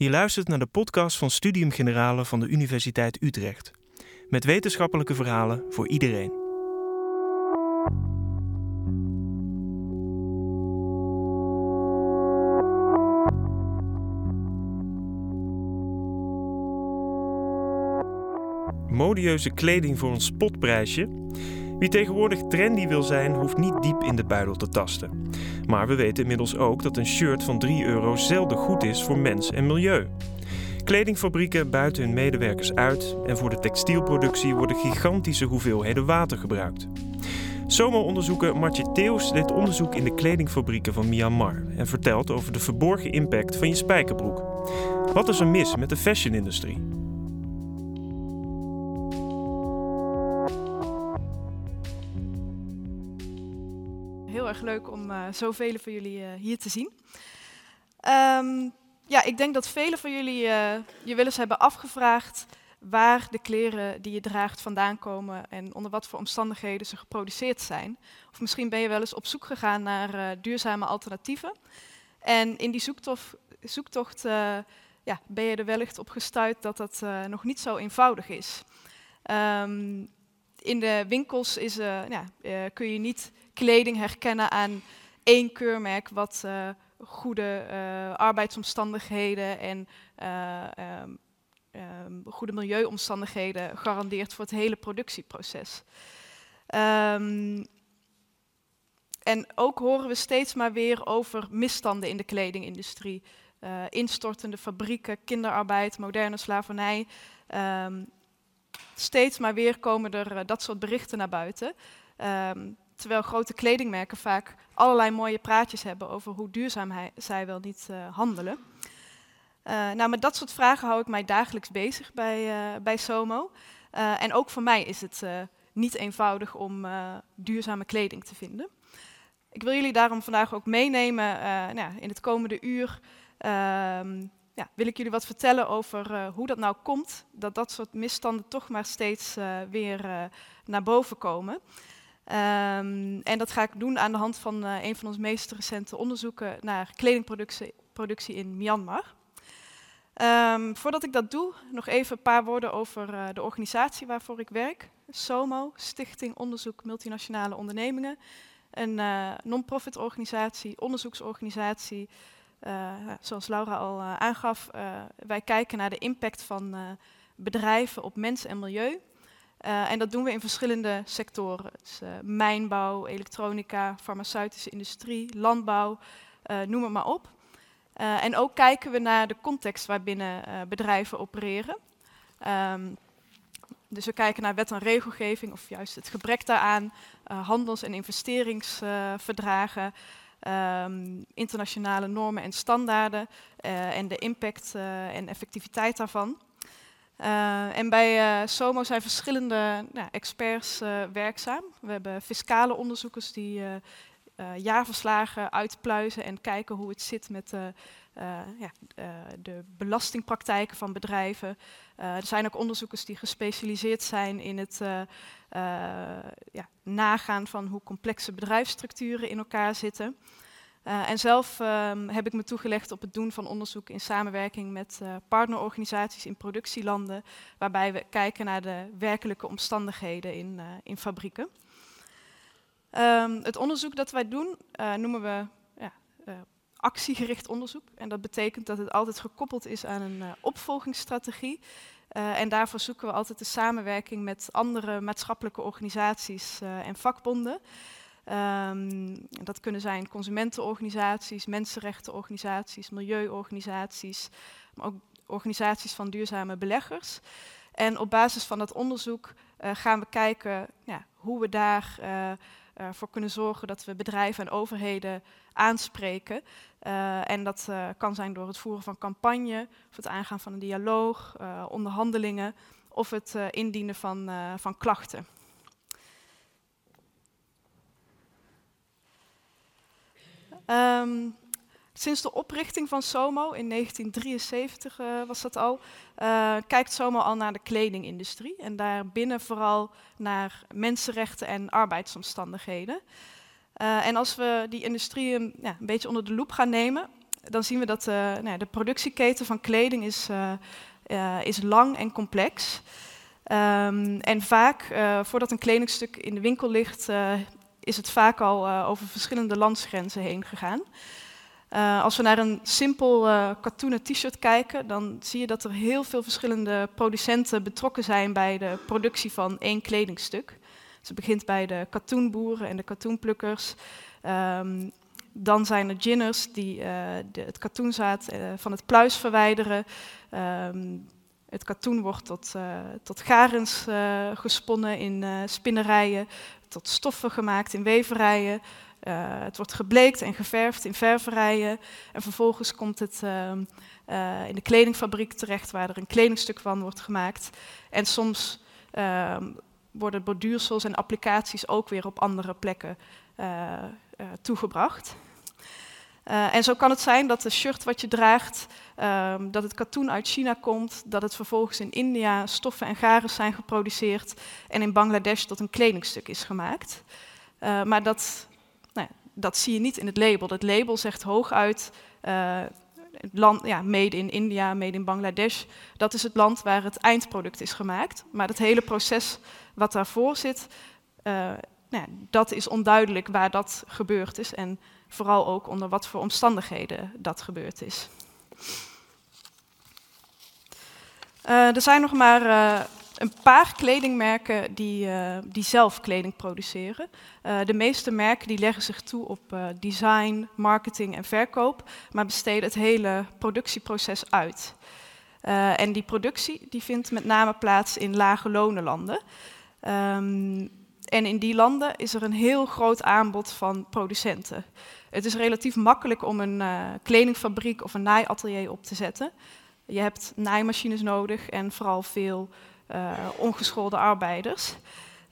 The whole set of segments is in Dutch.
Je luistert naar de podcast van Studium Generale van de Universiteit Utrecht. Met wetenschappelijke verhalen voor iedereen. Modieuze kleding voor een spotprijsje? Wie tegenwoordig trendy wil zijn, hoeft niet diep in de buidel te tasten. Maar we weten inmiddels ook dat een shirt van 3 euro zelden goed is voor mens en milieu. Kledingfabrieken buiten hun medewerkers uit en voor de textielproductie worden gigantische hoeveelheden water gebruikt. Somo-onderzoeker Martje Theus deed onderzoek in de kledingfabrieken van Myanmar en vertelt over de verborgen impact van je spijkerbroek. Wat is er mis met de fashion-industrie? Erg leuk om uh, zoveel van jullie uh, hier te zien. Um, ja, ik denk dat velen van jullie uh, je wel eens hebben afgevraagd waar de kleren die je draagt vandaan komen en onder wat voor omstandigheden ze geproduceerd zijn. Of misschien ben je wel eens op zoek gegaan naar duurzame alternatieven. En in die zoektocht, ja, ben je er wellicht op gestuurd dat dat nog niet zo eenvoudig is. Um, in de winkels is, ja, kun je niet kleding herkennen aan één keurmerk wat goede uh, arbeidsomstandigheden en uh, um, um, goede milieuomstandigheden garandeert voor het hele productieproces. Um, en ook horen we steeds maar weer over misstanden in de kledingindustrie. Instortende fabrieken, kinderarbeid, moderne slavernij. steeds maar weer komen er dat soort berichten naar buiten. Terwijl grote kledingmerken vaak allerlei mooie praatjes hebben over hoe duurzaam zij wel niet uh, handelen. Uh, nou, met dat soort vragen hou ik mij dagelijks bezig bij, uh, bij SOMO. en ook voor mij is het niet eenvoudig om duurzame kleding te vinden. Ik wil jullie daarom vandaag ook meenemen nou, in het komende uur. Ehm, ja, wil ik jullie wat vertellen over hoe dat nou komt, dat dat soort misstanden toch maar steeds weer naar boven komen. Um, en dat ga ik doen aan de hand van uh, een van onze meest recente onderzoeken naar kledingproductie productie in Myanmar. Um, voordat ik dat doe, nog even een paar woorden over uh, de organisatie waarvoor ik werk. SOMO, Stichting Onderzoek Multinationale Ondernemingen. Een uh, non-profit organisatie, onderzoeksorganisatie. zoals Laura al aangaf, wij kijken naar de impact van bedrijven op mens en milieu. Uh, en dat doen we in verschillende sectoren. Dus, mijnbouw, elektronica, farmaceutische industrie, landbouw, uh, noem het maar op. en ook kijken we naar de context waarbinnen bedrijven opereren. Um, dus we kijken naar wet en regelgeving of juist het gebrek daaraan, handels- en investeringsverdragen, um, internationale normen en standaarden en de impact en effectiviteit daarvan. Uh, en bij uh, SOMO zijn verschillende nou, experts uh, werkzaam. We hebben fiscale onderzoekers die jaarverslagen uitpluizen en kijken hoe het zit met ja, de belastingpraktijken van bedrijven. er zijn ook onderzoekers die gespecialiseerd zijn in het ja, nagaan van hoe complexe bedrijfsstructuren in elkaar zitten. Uh, en zelf um, heb ik me toegelegd op het doen van onderzoek in samenwerking met uh, partnerorganisaties in productielanden, waarbij we kijken naar de werkelijke omstandigheden in, uh, in fabrieken. Um, het onderzoek dat wij doen noemen we ja, actiegericht onderzoek. En dat betekent dat het altijd gekoppeld is aan een opvolgingsstrategie. en daarvoor zoeken we altijd de samenwerking met andere maatschappelijke organisaties en vakbonden. Um, dat kunnen zijn consumentenorganisaties, mensenrechtenorganisaties, milieuorganisaties, maar ook organisaties van duurzame beleggers. En op basis van dat onderzoek uh, gaan we kijken ja, hoe we daarvoor uh, uh, voor kunnen zorgen dat we bedrijven en overheden aanspreken. en dat kan zijn door het voeren van campagne, of het aangaan van een dialoog, onderhandelingen of het indienen van, van klachten. Um, sinds de oprichting van SOMO in 1973 uh, was dat al, uh, kijkt SOMO al naar de kledingindustrie en daarbinnen vooral naar mensenrechten en arbeidsomstandigheden. Uh, en als we die industrie een, ja, een beetje onder de loep gaan nemen, dan zien we dat nou, de productieketen van kleding is, is lang en complex. Um, en vaak, voordat een kledingstuk in de winkel ligt, is het vaak al over verschillende landsgrenzen heen gegaan. Uh, als we naar een simpel uh, katoenen t-shirt kijken, dan zie je dat er heel veel verschillende producenten betrokken zijn bij de productie van één kledingstuk. Dus het begint bij de katoenboeren en de katoenplukkers. Um, dan zijn er ginners die uh, het katoenzaad van het pluis verwijderen. Um, het katoen wordt tot, tot garens gesponnen in spinnerijen, tot stoffen gemaakt in weverijen. Uh, het wordt gebleekt en geverfd in ververijen. En vervolgens komt het uh, uh, in de kledingfabriek terecht, waar er een kledingstuk van wordt gemaakt. En soms ehm, worden borduursels en applicaties ook weer op andere plekken eh, toegebracht. en zo kan het zijn dat de shirt wat je draagt, ehm, dat het katoen uit China komt, dat het vervolgens in India stoffen en garen zijn geproduceerd en in Bangladesh tot een kledingstuk is gemaakt. maar dat dat zie je niet in het label. Het label zegt hooguit uh, land, ja, made in India, made in Bangladesh. Dat is het land waar het eindproduct is gemaakt. Maar het hele proces wat daarvoor zit, nou dat is onduidelijk waar dat gebeurd is. En vooral ook onder wat voor omstandigheden dat gebeurd is. Uh, er zijn nog maar een paar kledingmerken die, uh, die zelf kleding produceren. De meeste merken die leggen zich toe op design, marketing en verkoop, maar besteden het hele productieproces uit. en die productie die vindt met name plaats in lage lonenlanden. Um, en in die landen is er een heel groot aanbod van producenten. Het is relatief makkelijk om een kledingfabriek of een naaiatelier op te zetten. Je hebt naaimachines nodig en vooral veel uh, ongeschoolde arbeiders.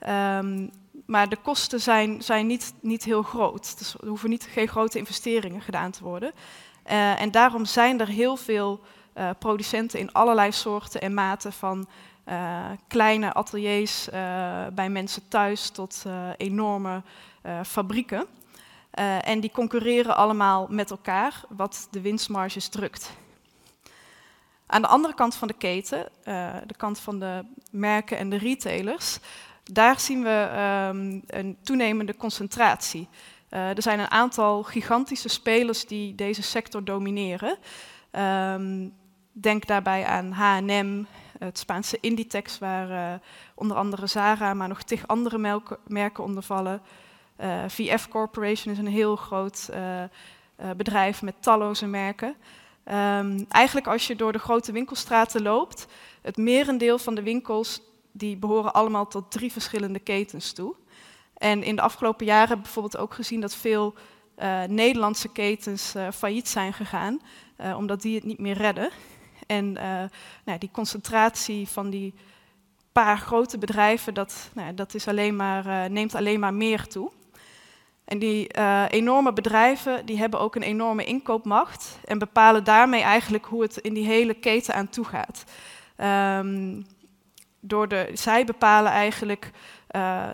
Um, maar de kosten zijn, zijn niet, niet heel groot. Dus er hoeven niet, geen grote investeringen gedaan te worden. Uh, en daarom zijn er heel veel producenten in allerlei soorten en maten van kleine ateliers bij mensen thuis tot enorme fabrieken. en die concurreren allemaal met elkaar, wat de winstmarges drukt. Aan de andere kant van de keten, de kant van de merken en de retailers, daar zien we um, een toenemende concentratie. Er zijn een aantal gigantische spelers die deze sector domineren. Um, denk daarbij aan H&M, het Spaanse Inditex, waar uh, onder andere Zara, maar nog tig andere merken onder vallen. VF Corporation is een heel groot bedrijf met talloze merken. Um, eigenlijk als je door de grote winkelstraten loopt, het merendeel van de winkels die behoren allemaal tot drie verschillende ketens toe. En in de afgelopen jaren hebben we bijvoorbeeld ook gezien dat veel Nederlandse ketens failliet zijn gegaan, omdat die het niet meer redden. En nou, die concentratie van die paar grote bedrijven, dat, nou, dat is alleen maar, neemt alleen maar meer toe. En die uh, enorme bedrijven die hebben ook een enorme inkoopmacht en bepalen daarmee eigenlijk hoe het in die hele keten aan toe gaat. Um, door de, zij bepalen eigenlijk,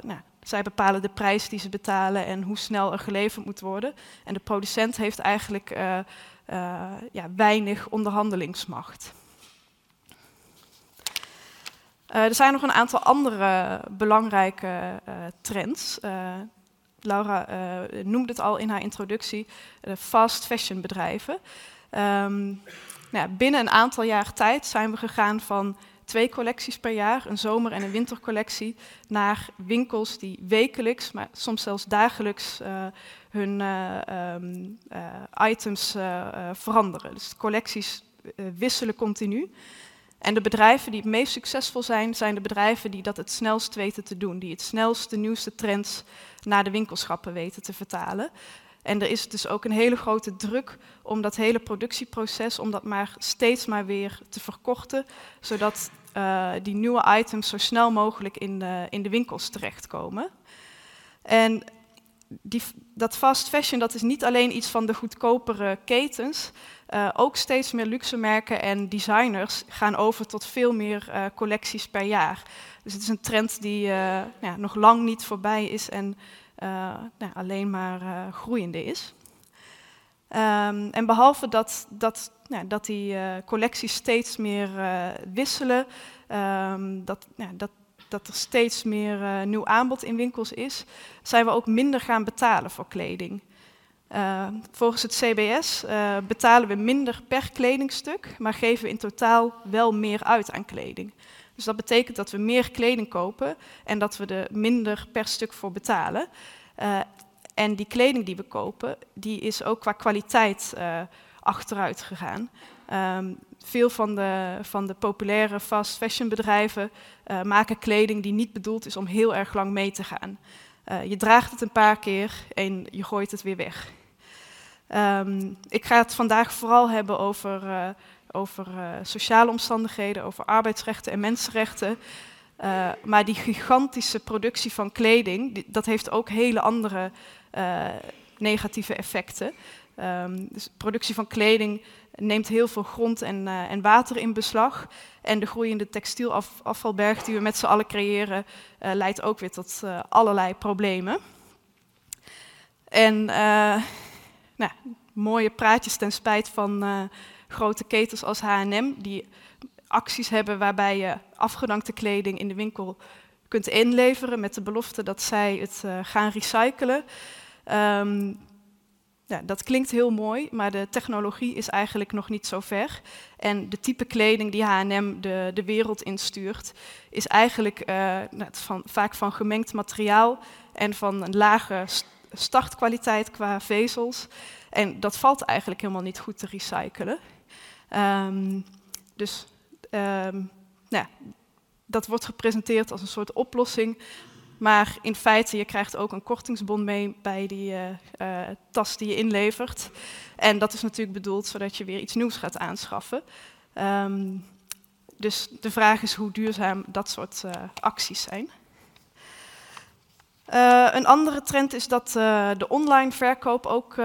nou, zij bepalen de prijs die ze betalen en hoe snel er geleverd moet worden. En de producent heeft eigenlijk ja, weinig onderhandelingsmacht. er zijn nog een aantal andere belangrijke trends. Laura noemde het al in haar introductie, fast fashion bedrijven. Um, nou binnen een aantal jaar tijd zijn we gegaan van twee collecties per jaar, een zomer- en een wintercollectie, naar winkels die wekelijks, maar soms zelfs dagelijks uh, hun um, items veranderen. Dus collecties wisselen continu. En de bedrijven die het meest succesvol zijn, zijn de bedrijven die dat het snelst weten te doen. Die het snelst de nieuwste trends naar de winkelschappen weten te vertalen. En er is dus ook een hele grote druk om dat hele productieproces, om dat maar steeds maar weer te verkorten, zodat uh, die nieuwe items zo snel mogelijk in de, in de winkels terechtkomen. En die, dat fast fashion dat is niet alleen iets van de goedkopere ketens, uh, ook steeds meer luxe merken en designers gaan over tot veel meer uh, collecties per jaar. Dus het is een trend die uh, ja, nog lang niet voorbij is en nou, alleen maar groeiende is. Ehm, en behalve dat, dat, nou, dat die uh, collecties steeds meer uh, wisselen, um, dat, ja, dat, dat er steeds meer uh, nieuw aanbod in winkels is, zijn we ook minder gaan betalen voor kleding. volgens het CBS betalen we minder per kledingstuk, maar geven we in totaal wel meer uit aan kleding. Dus dat betekent dat we meer kleding kopen en dat we er minder per stuk voor betalen. En die kleding die we kopen, die is ook qua kwaliteit achteruit gegaan. Um, veel van de, van de populaire fast fashion bedrijven uh, maken kleding die niet bedoeld is om heel erg lang mee te gaan. Uh, je draagt het een paar keer en je gooit het weer weg. Um, ik ga het vandaag vooral hebben over, uh, over sociale omstandigheden, over arbeidsrechten en mensenrechten. maar die gigantische productie van kleding, dat heeft ook hele andere negatieve effecten. Um, dus productie van kleding neemt heel veel grond en, uh, en water in beslag. En de groeiende textielafvalberg die we met z'n allen creëren, uh, leidt ook weer tot allerlei problemen. En nou, mooie praatjes ten spijt van grote ketens als H&M, die acties hebben waarbij je afgedankte kleding in de winkel kunt inleveren met de belofte dat zij het gaan recyclen. Um, ja, dat klinkt heel mooi, maar de technologie is eigenlijk nog niet zo ver. En de type kleding die H&M de, de wereld instuurt, is eigenlijk uh, van, vaak van gemengd materiaal en van een lage startkwaliteit qua vezels. En dat valt eigenlijk helemaal niet goed te recyclen. Um, dus um, nou, dat wordt gepresenteerd als een soort oplossing maar in feite, je krijgt ook een kortingsbon mee bij die uh, uh, tas die je inlevert. En dat is natuurlijk bedoeld zodat je weer iets nieuws gaat aanschaffen. Um, dus de vraag is hoe duurzaam dat soort uh, acties zijn. een andere trend is dat de online verkoop ook,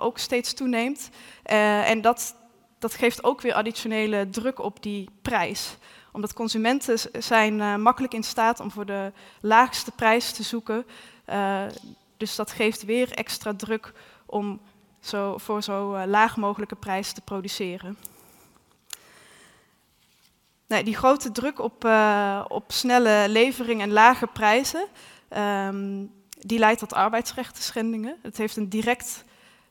ook steeds toeneemt. en dat, dat geeft ook weer additionele druk op die prijs omdat consumenten zijn uh, makkelijk in staat om voor de laagste prijs te zoeken. Uh, dus dat geeft weer extra druk om zo, voor zo uh, laag mogelijke prijs te produceren. Nee, die grote druk op, op snelle levering en lage prijzen, um, die leidt tot arbeidsrechten schendingen. Het heeft een, direct,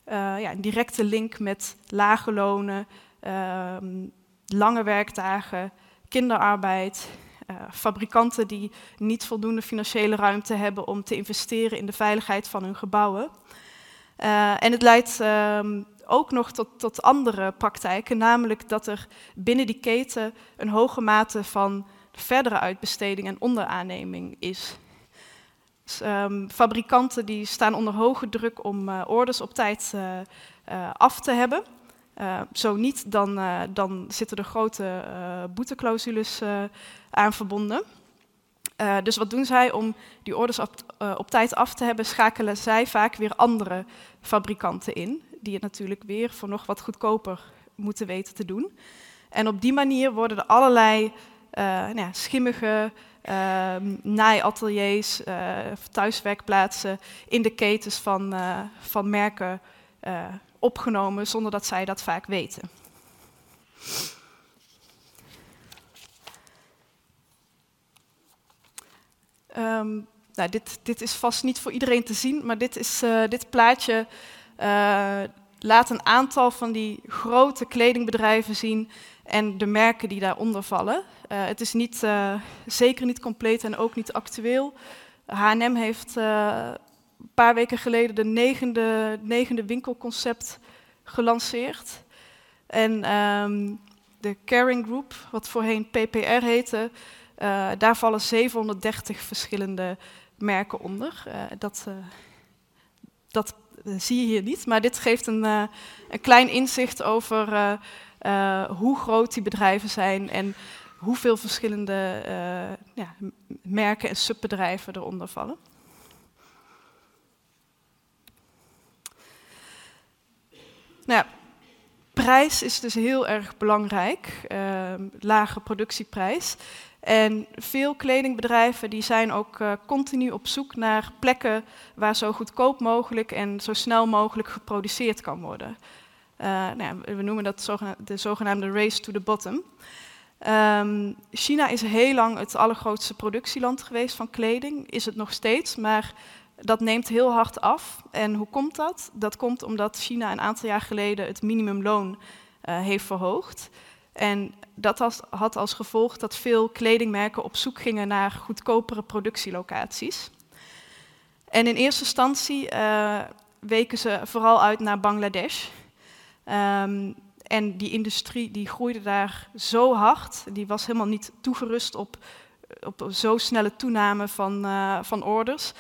ja, directe link met lage lonen, ehm, lange werkdagen, kinderarbeid, uh, fabrikanten die niet voldoende financiële ruimte hebben om te investeren in de veiligheid van hun gebouwen. Uh, en het leidt um, ook nog tot, tot, andere praktijken, namelijk dat er binnen die keten een hoge mate van verdere uitbesteding en onderaanneming is. Um, fabrikanten die staan onder hoge druk om uh, orders op tijd af te hebben. Uh, zo niet, dan, uh, dan zitten er grote uh, boeteclausules aan verbonden. dus wat doen zij om die orders op, op, tijd af te hebben? Schakelen zij vaak weer andere fabrikanten in, die het natuurlijk weer voor nog wat goedkoper moeten weten te doen. En op die manier worden er allerlei nou ja, schimmige ehm, naaiateliers, thuiswerkplaatsen in de ketens van, van merken opgenomen zonder dat zij dat vaak weten. Um, nou, dit, dit, is vast niet voor iedereen te zien, maar dit, is, uh, dit plaatje uh, laat een aantal van die grote kledingbedrijven zien en de merken die daaronder vallen. Uh, het is niet, zeker niet compleet en ook niet actueel. H&M heeft een paar weken geleden de negende, negende winkelconcept gelanceerd. En um, de Caring Group, wat voorheen PPR heette, uh, daar vallen 730 verschillende merken onder. Uh, dat, uh, dat zie je hier niet, maar dit geeft een, een klein inzicht over hoe groot die bedrijven zijn en hoeveel verschillende ja, merken en subbedrijven eronder vallen. Nou prijs is dus heel erg belangrijk, uh, lage productieprijs. En veel kledingbedrijven die zijn ook uh, continu op zoek naar plekken waar zo goedkoop mogelijk en zo snel mogelijk geproduceerd kan worden. Uh, nou ja, we noemen dat de zogenaamde race to the bottom. Um, China is heel lang het allergrootste productieland geweest van kleding, is het nog steeds, maar dat neemt heel hard af. En hoe komt dat? Dat komt omdat China een aantal jaar geleden het minimumloon uh, heeft verhoogd. En dat had als gevolg dat veel kledingmerken op zoek gingen naar goedkopere productielocaties. En in eerste instantie uh, weken ze vooral uit naar Bangladesh. Um, en die industrie die groeide daar zo hard, die was helemaal niet toegerust op, op zo snelle toename van, uh, van orders.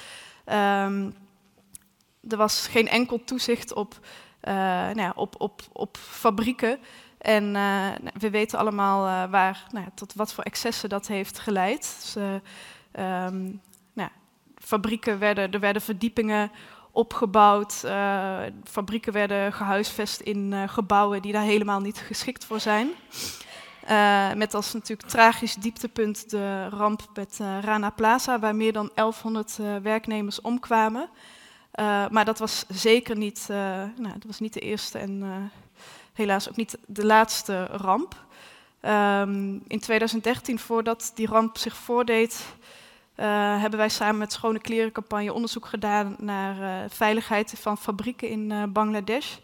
Um, er was geen enkel toezicht op, uh, nou ja, op, op, op fabrieken. En uh, nou, we weten allemaal uh, waar, nou, tot wat voor excessen dat heeft geleid. Dus, um, nou, fabrieken werden, er werden verdiepingen opgebouwd. Fabrieken werden gehuisvest in gebouwen die daar helemaal niet geschikt voor zijn. Uh, met als natuurlijk tragisch dieptepunt de ramp met Rana Plaza, waar meer dan 1100 werknemers omkwamen. maar dat was zeker niet, nou, dat was niet de eerste en helaas ook niet de laatste ramp. Um, in 2013, voordat die ramp zich voordeed, hebben wij samen met Schone Klerencampagne onderzoek gedaan naar veiligheid van fabrieken in Bangladesh.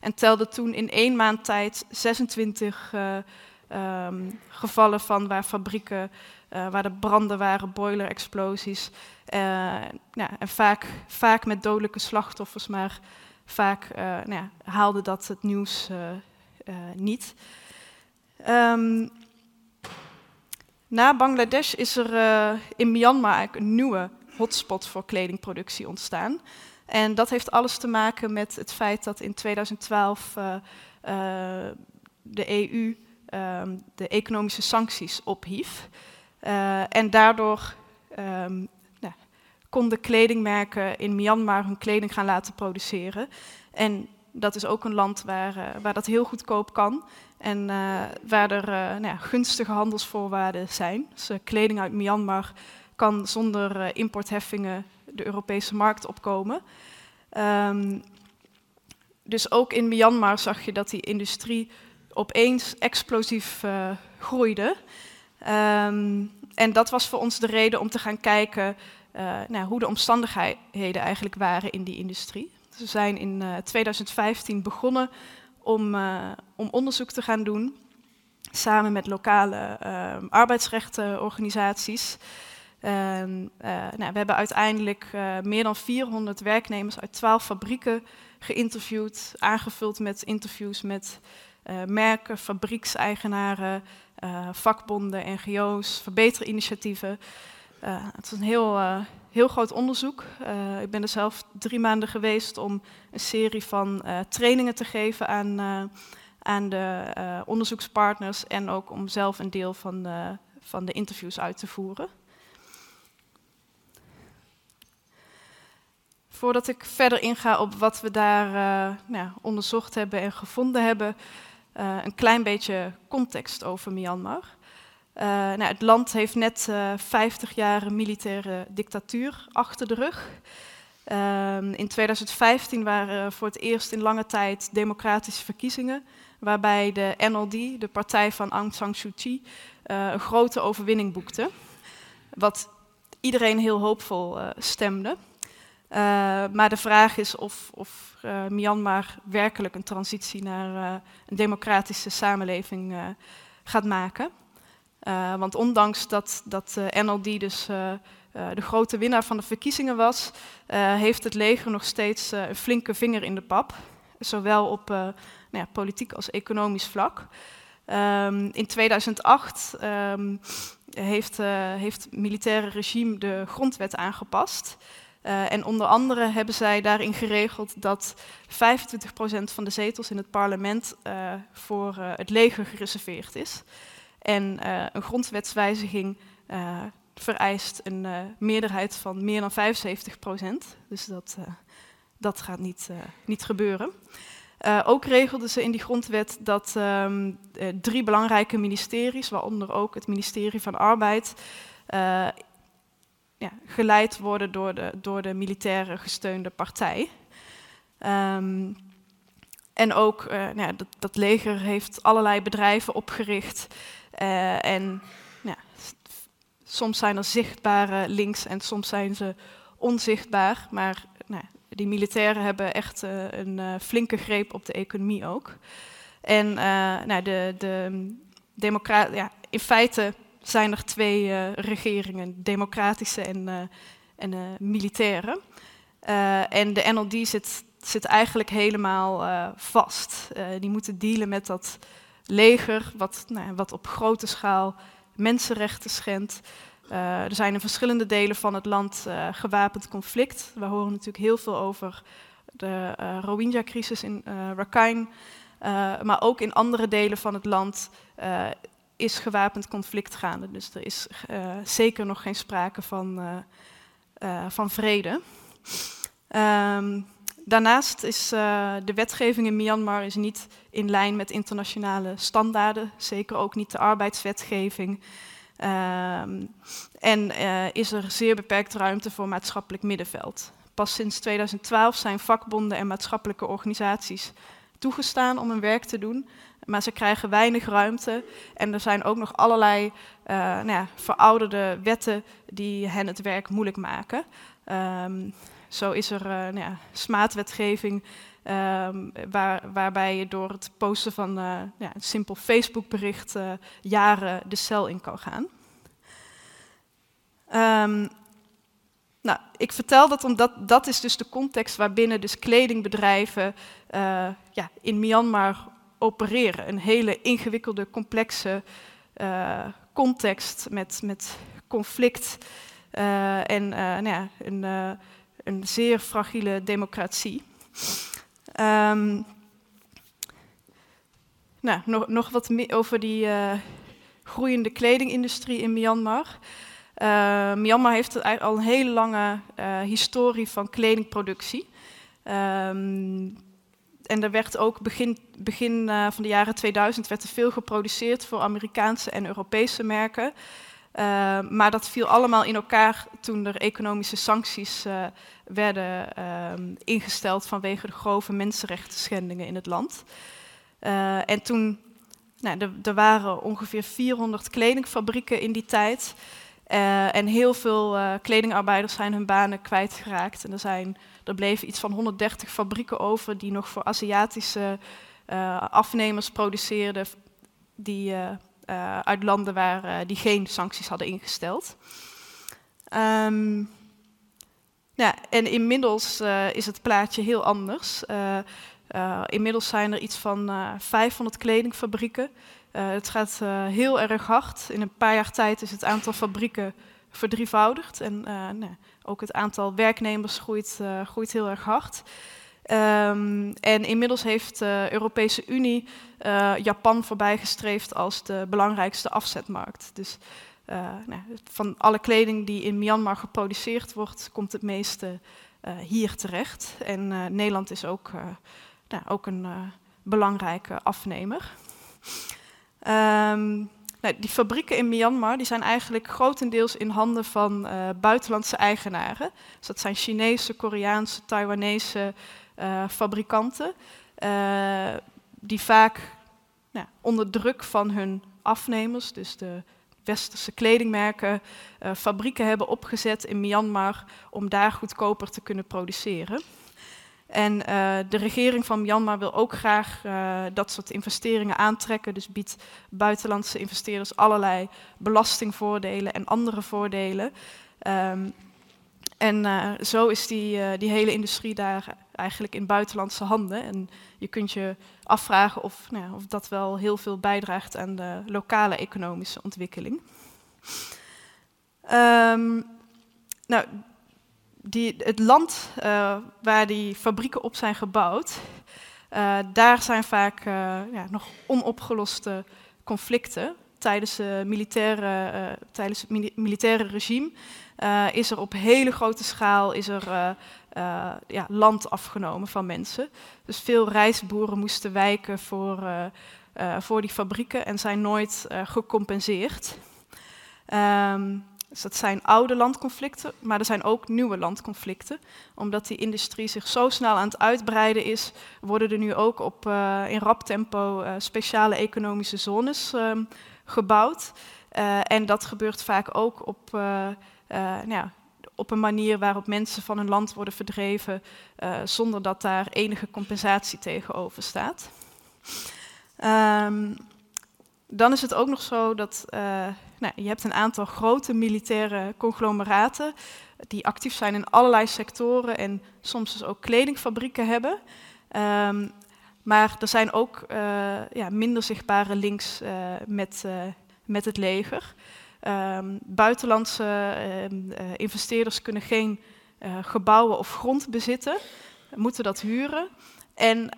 En telde toen in één maand tijd 26 um, gevallen van waar fabrieken, waar de branden waren, boiler-explosies. ja, en vaak, vaak met dodelijke slachtoffers, maar vaak nou ja, haalde dat het nieuws niet. Um, na Bangladesh is er uh, in Myanmar een nieuwe hotspot voor kledingproductie ontstaan. En dat heeft alles te maken met het feit dat in 2012 uh, uh, de EU um, de economische sancties ophief. Uh, en daardoor um, nou, konden kledingmerken in Myanmar hun kleding gaan laten produceren. En dat is ook een land waar, uh, waar dat heel goedkoop kan. En uh, waar er nou ja, gunstige handelsvoorwaarden zijn. Dus kleding uit Myanmar kan zonder importheffingen de Europese markt opkomen. Um, dus ook in Myanmar zag je dat die industrie opeens explosief groeide. Um, en dat was voor ons de reden om te gaan kijken nou, hoe de omstandigheden eigenlijk waren in die industrie. We zijn in uh, 2015 begonnen om, om, onderzoek te gaan doen, samen met lokale uh, arbeidsrechtenorganisaties. nou, we hebben uiteindelijk eh, meer dan 400 werknemers uit 12 fabrieken geïnterviewd, aangevuld met interviews met eh, merken, fabriekseigenaren, vakbonden, NGO's, verbeterinitiatieven. het is een heel heel groot onderzoek. Uh, ik ben er zelf drie maanden geweest om een serie van uh, trainingen te geven aan, uh, aan de onderzoekspartners en ook om zelf een deel van de, van de interviews uit te voeren. Voordat ik verder inga op wat we daar nou, onderzocht hebben en gevonden hebben, een klein beetje context over Myanmar. Uh, nou, het land heeft net uh, eh, 50 jaar militaire dictatuur achter de rug. Uh, in 2015 waren voor het eerst in lange tijd democratische verkiezingen, waarbij de NLD, de partij van Aung San Suu Kyi, een grote overwinning boekte. Wat iedereen heel hoopvol stemde. Maar de vraag is of, of Myanmar werkelijk een transitie naar een democratische samenleving gaat maken. Uh, want ondanks dat, dat uh, NLD dus uh, de grote winnaar van de verkiezingen was, heeft het leger nog steeds een flinke vinger in de pap. Zowel op nou ja, politiek als economisch vlak. Um, in 2008 um, ehm, heeft, heeft het militaire regime de grondwet aangepast. En onder andere hebben zij daarin geregeld dat 25% van de zetels in het parlement voor het leger gereserveerd is. En een grondwetswijziging vereist een meerderheid van meer dan 75 procent. Dus dat, dat gaat niet, niet gebeuren. Ook regelden ze in die grondwet dat um, drie belangrijke ministeries, waaronder ook het ministerie van Arbeid, uh, ja, geleid worden door de, door de militaire gesteunde partij. Um, en ook nou ja, dat, dat, leger heeft allerlei bedrijven opgericht. en ja, soms zijn er zichtbare links en soms zijn ze onzichtbaar. Maar nou, die militairen hebben echt uh, een flinke greep op de economie ook. En nou, de, de democraten, ja, in feite zijn er twee regeringen, democratische en, en militaire. en de NLD zit, zit eigenlijk helemaal vast. die moeten dealen met dat leger, wat, nou, wat op grote schaal mensenrechten schendt. Er zijn in verschillende delen van het land gewapend conflict. We horen natuurlijk heel veel over de uh, Rohingya-crisis in Rakhine. maar ook in andere delen van het land is gewapend conflict gaande. Dus er is zeker nog geen sprake van, van vrede. Um, daarnaast is de wetgeving in Myanmar is niet in lijn met internationale standaarden. Zeker ook niet de arbeidswetgeving. Um, en is er zeer beperkt ruimte voor maatschappelijk middenveld. Pas sinds 2012 zijn vakbonden en maatschappelijke organisaties toegestaan om hun werk te doen, maar ze krijgen weinig ruimte en er zijn ook nog allerlei uh, nou ja, verouderde wetten die hen het werk moeilijk maken. Um, zo is er uh, nou ja, smaadwetgeving um, waar, waarbij je door het posten van uh, ja, een simpel Facebookbericht uh, jaren de cel in kan gaan. Um, nou, ik vertel dat omdat dat is dus de context waarbinnen dus kledingbedrijven ja, in Myanmar opereren. Een hele ingewikkelde, complexe context met, met conflict en nou ja, een, een zeer fragiele democratie. Um, nou, nog, nog wat meer over die groeiende kledingindustrie in Myanmar. Myanmar heeft al een hele lange historie van kledingproductie. Um, en er werd ook begin, begin van de jaren 2000 werd er veel geproduceerd voor Amerikaanse en Europese merken. Uh, maar dat viel allemaal in elkaar toen er economische sancties uh, werden uh, ingesteld vanwege de grove mensenrechten schendingen in het land. Eh, en toen, nou, er, er, waren ongeveer 400 kledingfabrieken in die tijd. En heel veel kledingarbeiders zijn hun banen kwijtgeraakt. En er, zijn, er bleven iets van 130 fabrieken over die nog voor Aziatische afnemers produceerden. Die uit landen waar die geen sancties hadden ingesteld. Um, ja, en inmiddels is het plaatje heel anders. inmiddels zijn er iets van 500 kledingfabrieken. Het gaat heel erg hard. In een paar jaar tijd is het aantal fabrieken verdrievoudigd. En nou, ook het aantal werknemers groeit, groeit heel erg hard. Um, en inmiddels heeft de Europese Unie uh, Japan voorbijgestreefd als de belangrijkste afzetmarkt. Dus van alle kleding die in Myanmar geproduceerd wordt, komt het meeste hier terecht. En Nederland is ook, nou, ook een belangrijke afnemer. Um, nou, die fabrieken in Myanmar die zijn eigenlijk grotendeels in handen van buitenlandse eigenaren. Dus dat zijn Chinese, Koreaanse, Taiwanese, uh, fabrikanten, uh, die vaak nou, onder druk van hun afnemers, dus de westerse kledingmerken, fabrieken hebben opgezet in Myanmar om daar goedkoper te kunnen produceren. En de regering van Myanmar wil ook graag dat soort investeringen aantrekken, dus biedt buitenlandse investeerders allerlei belastingvoordelen en andere voordelen. Um, en uh, zo is die, die hele industrie daar eigenlijk in buitenlandse handen. En je kunt je afvragen of, nou, of dat wel heel veel bijdraagt aan de lokale economische ontwikkeling. Um, nou, die, het land uh, waar die fabrieken op zijn gebouwd, daar zijn vaak ja, nog onopgeloste conflicten tijdens, militaire, tijdens het militaire regime is er op hele grote schaal is er, ja, land afgenomen van mensen. Dus veel rijstboeren moesten wijken voor, voor die fabrieken en zijn nooit gecompenseerd. Um, dus dat zijn oude landconflicten, maar er zijn ook nieuwe landconflicten. Omdat die industrie zich zo snel aan het uitbreiden is, worden er nu ook op, uh, in rap tempo uh, speciale economische zones uh, gebouwd. Eh, en dat gebeurt vaak ook op, nou ja, op een manier waarop mensen van hun land worden verdreven, zonder dat daar enige compensatie tegenover staat. Um, dan is het ook nog zo dat nou, je hebt een aantal grote militaire conglomeraten die actief zijn in allerlei sectoren en soms dus ook kledingfabrieken hebben. Um, maar er zijn ook uh, ja, minder zichtbare links uh, met, met het leger. Um, buitenlandse investeerders kunnen geen gebouwen of grond bezitten, moeten dat huren. En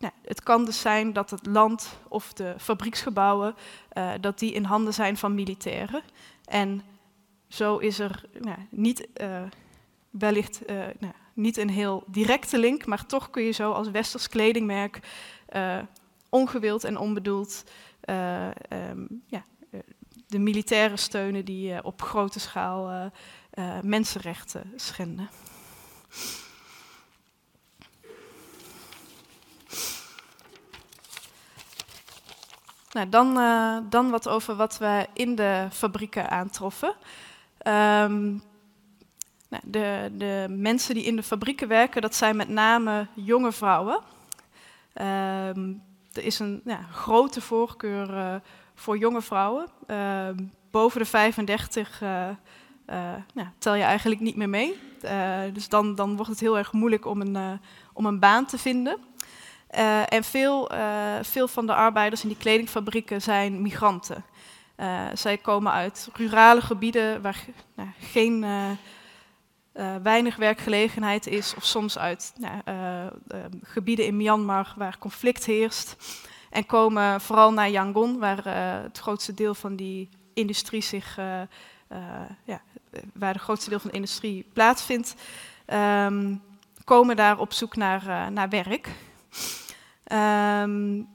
nou, het kan dus zijn dat het land of de fabrieksgebouwen uh, dat die in handen zijn van militairen. En zo is er nou, niet, uh, wellicht uh, nou, niet een heel directe link, maar toch kun je zo als westers kledingmerk ongewild en onbedoeld um, ja, de militairen steunen die op grote schaal mensenrechten schenden. Nou, dan, uh, dan wat over wat we in de fabrieken aantroffen. Um, nou, de, de, mensen die in de fabrieken werken, dat zijn met name jonge vrouwen. Um, er is een ja, grote voorkeur uh, voor jonge vrouwen. Uh, boven de 35 uh, nou, tel je eigenlijk niet meer mee. dus dan, dan wordt het heel erg moeilijk om een, om een baan te vinden. Uh, en veel, uh, veel van de arbeiders in die kledingfabrieken zijn migranten. Uh, zij komen uit rurale gebieden waar nou, geen, weinig werkgelegenheid is, of soms uit nou, gebieden in Myanmar waar conflict heerst. En komen vooral naar Yangon, waar het grootste deel van die industrie zich, ja, waar de grootste deel van de industrie plaatsvindt. Um, komen daar op zoek naar, naar werk. Um,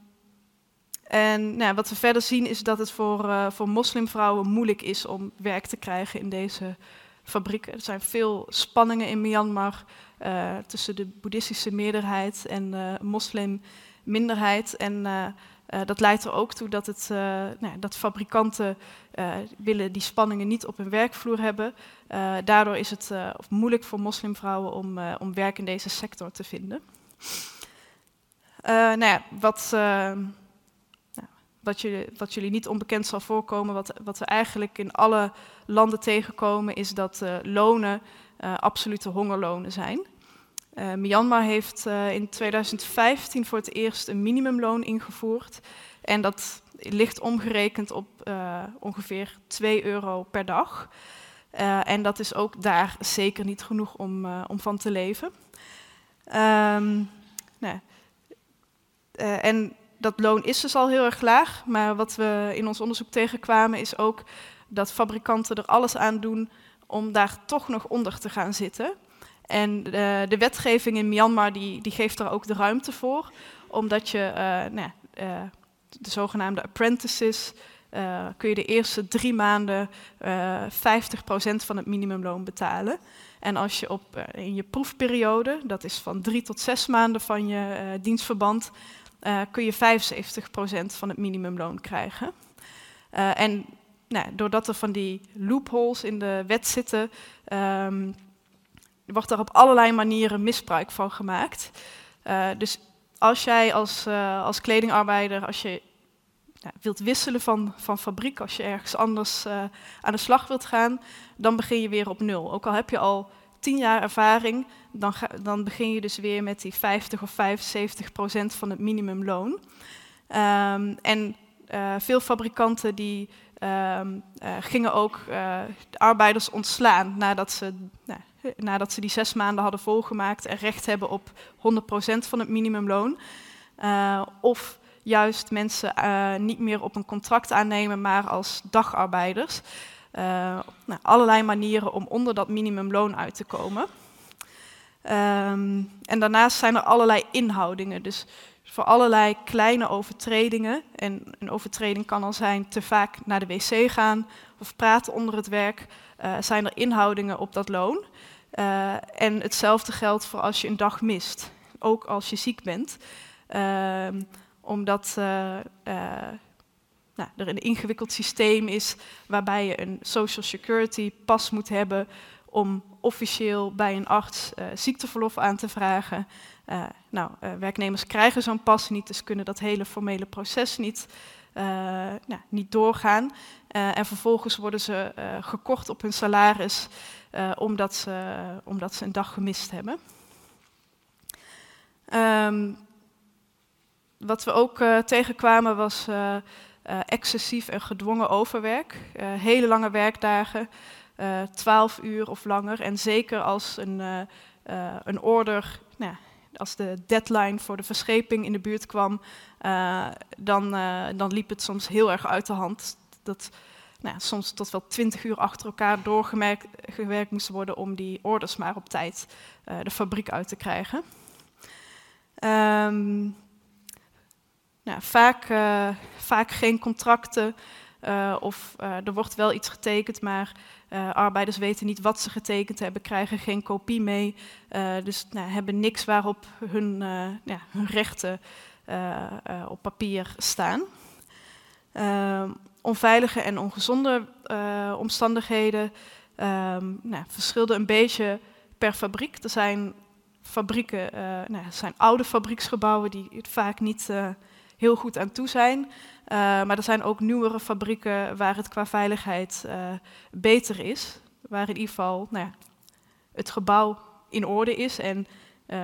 en nou, wat we verder zien is dat het voor, uh, voor moslimvrouwen moeilijk is om werk te krijgen in deze fabrieken. Er zijn veel spanningen in Myanmar uh, tussen de boeddhistische meerderheid en de moslimminderheid. En uh, dat leidt er ook toe dat, het, nou, dat fabrikanten willen die spanningen niet op hun werkvloer hebben. daardoor is het moeilijk voor moslimvrouwen om, om werk in deze sector te vinden. Uh, nou ja, wat, uh, nou, wat, jullie, wat, jullie, niet onbekend zal voorkomen, wat, wat, we eigenlijk in alle landen tegenkomen, is dat uh, lonen absolute hongerlonen zijn. Myanmar heeft in 2015 voor het eerst een minimumloon ingevoerd. En dat ligt omgerekend op ongeveer 2 euro per dag. en dat is ook daar zeker niet genoeg om, om van te leven. Um, nou, uh, en dat loon is dus al heel erg laag, maar wat we in ons onderzoek tegenkwamen is ook dat fabrikanten er alles aan doen om daar toch nog onder te gaan zitten. En de, de wetgeving in Myanmar die, die geeft daar ook de ruimte voor, omdat je uh, nou, de zogenaamde apprentices, kun je de eerste drie maanden 50% van het minimumloon betalen. En als je op, in je proefperiode, dat is van drie tot zes maanden van je dienstverband, uh, kun je 75% van het minimumloon krijgen. Uh, en nou, doordat er van die loopholes in de wet zitten, um, wordt er op allerlei manieren misbruik van gemaakt. Uh, dus als jij als, als kledingarbeider, als je nou, wilt wisselen van, van fabriek, als je ergens anders aan de slag wilt gaan, dan begin je weer op nul. Ook al heb je al tien jaar ervaring, dan, dan begin je dus weer met die 50 of 75 procent van het minimumloon. Um, en uh, veel fabrikanten die um, uh, gingen ook de arbeiders ontslaan nadat ze, nou, nadat ze die zes maanden hadden volgemaakt en recht hebben op 100 procent van het minimumloon. of juist mensen niet meer op een contract aannemen, maar als dagarbeiders. Nou, allerlei manieren om onder dat minimumloon uit te komen. Ehm, en daarnaast zijn er allerlei inhoudingen. Dus voor allerlei kleine overtredingen. En een overtreding kan al zijn te vaak naar de wc gaan of praten onder het werk. Uh, zijn er inhoudingen op dat loon. Uh, en hetzelfde geldt voor als je een dag mist. Ook als je ziek bent. Uh, omdat nou, er een ingewikkeld systeem is waarbij je een social security pas moet hebben om officieel bij een arts uh, ziekteverlof aan te vragen. Uh, nou, uh, werknemers krijgen zo'n pas niet, dus kunnen dat hele formele proces niet, nou, niet doorgaan. en vervolgens worden ze gekort op hun salaris omdat, ze, omdat ze een dag gemist hebben. Um, wat we ook tegenkwamen was excessief en gedwongen overwerk. hele lange werkdagen eh, 12 uur of langer. En zeker als een, een order, nou, als de deadline voor de verscheping in de buurt kwam, dan, dan liep het soms heel erg uit de hand. Dat nou, soms tot wel 20 uur achter elkaar doorgewerkt moest worden om die orders maar op tijd de fabriek uit te krijgen. Um, nou, vaak, vaak geen contracten. Uh, of uh, er wordt wel iets getekend, maar arbeiders weten niet wat ze getekend hebben, krijgen geen kopie mee. dus nou, hebben niks waarop hun, ja, hun rechten op papier staan. Ehm, onveilige en ongezonde omstandigheden ehm, nou, verschilden een beetje per fabriek. Er zijn fabrieken, nou, zijn oude fabrieksgebouwen die het vaak niet heel goed aan toe zijn. Uh, maar er zijn ook nieuwere fabrieken waar het qua veiligheid uh, beter is. Waar in ieder geval nou ja, het gebouw in orde is en uh,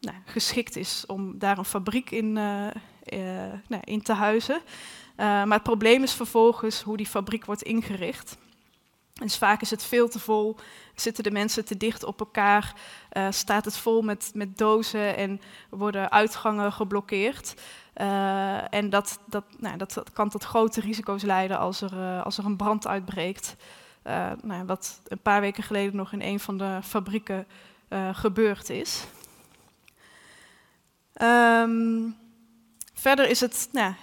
nou, geschikt is om daar een fabriek in, nou, in te huizen. maar het probleem is vervolgens hoe die fabriek wordt ingericht. Dus vaak is het veel te vol, zitten de mensen te dicht op elkaar, staat het vol met, met dozen en worden uitgangen geblokkeerd. Uh, en dat, dat, nou, dat, kan tot grote risico's leiden als er, uh, als er een brand uitbreekt. Nou, wat een paar weken geleden nog in een van de fabrieken gebeurd is. Um, verder is het, nou,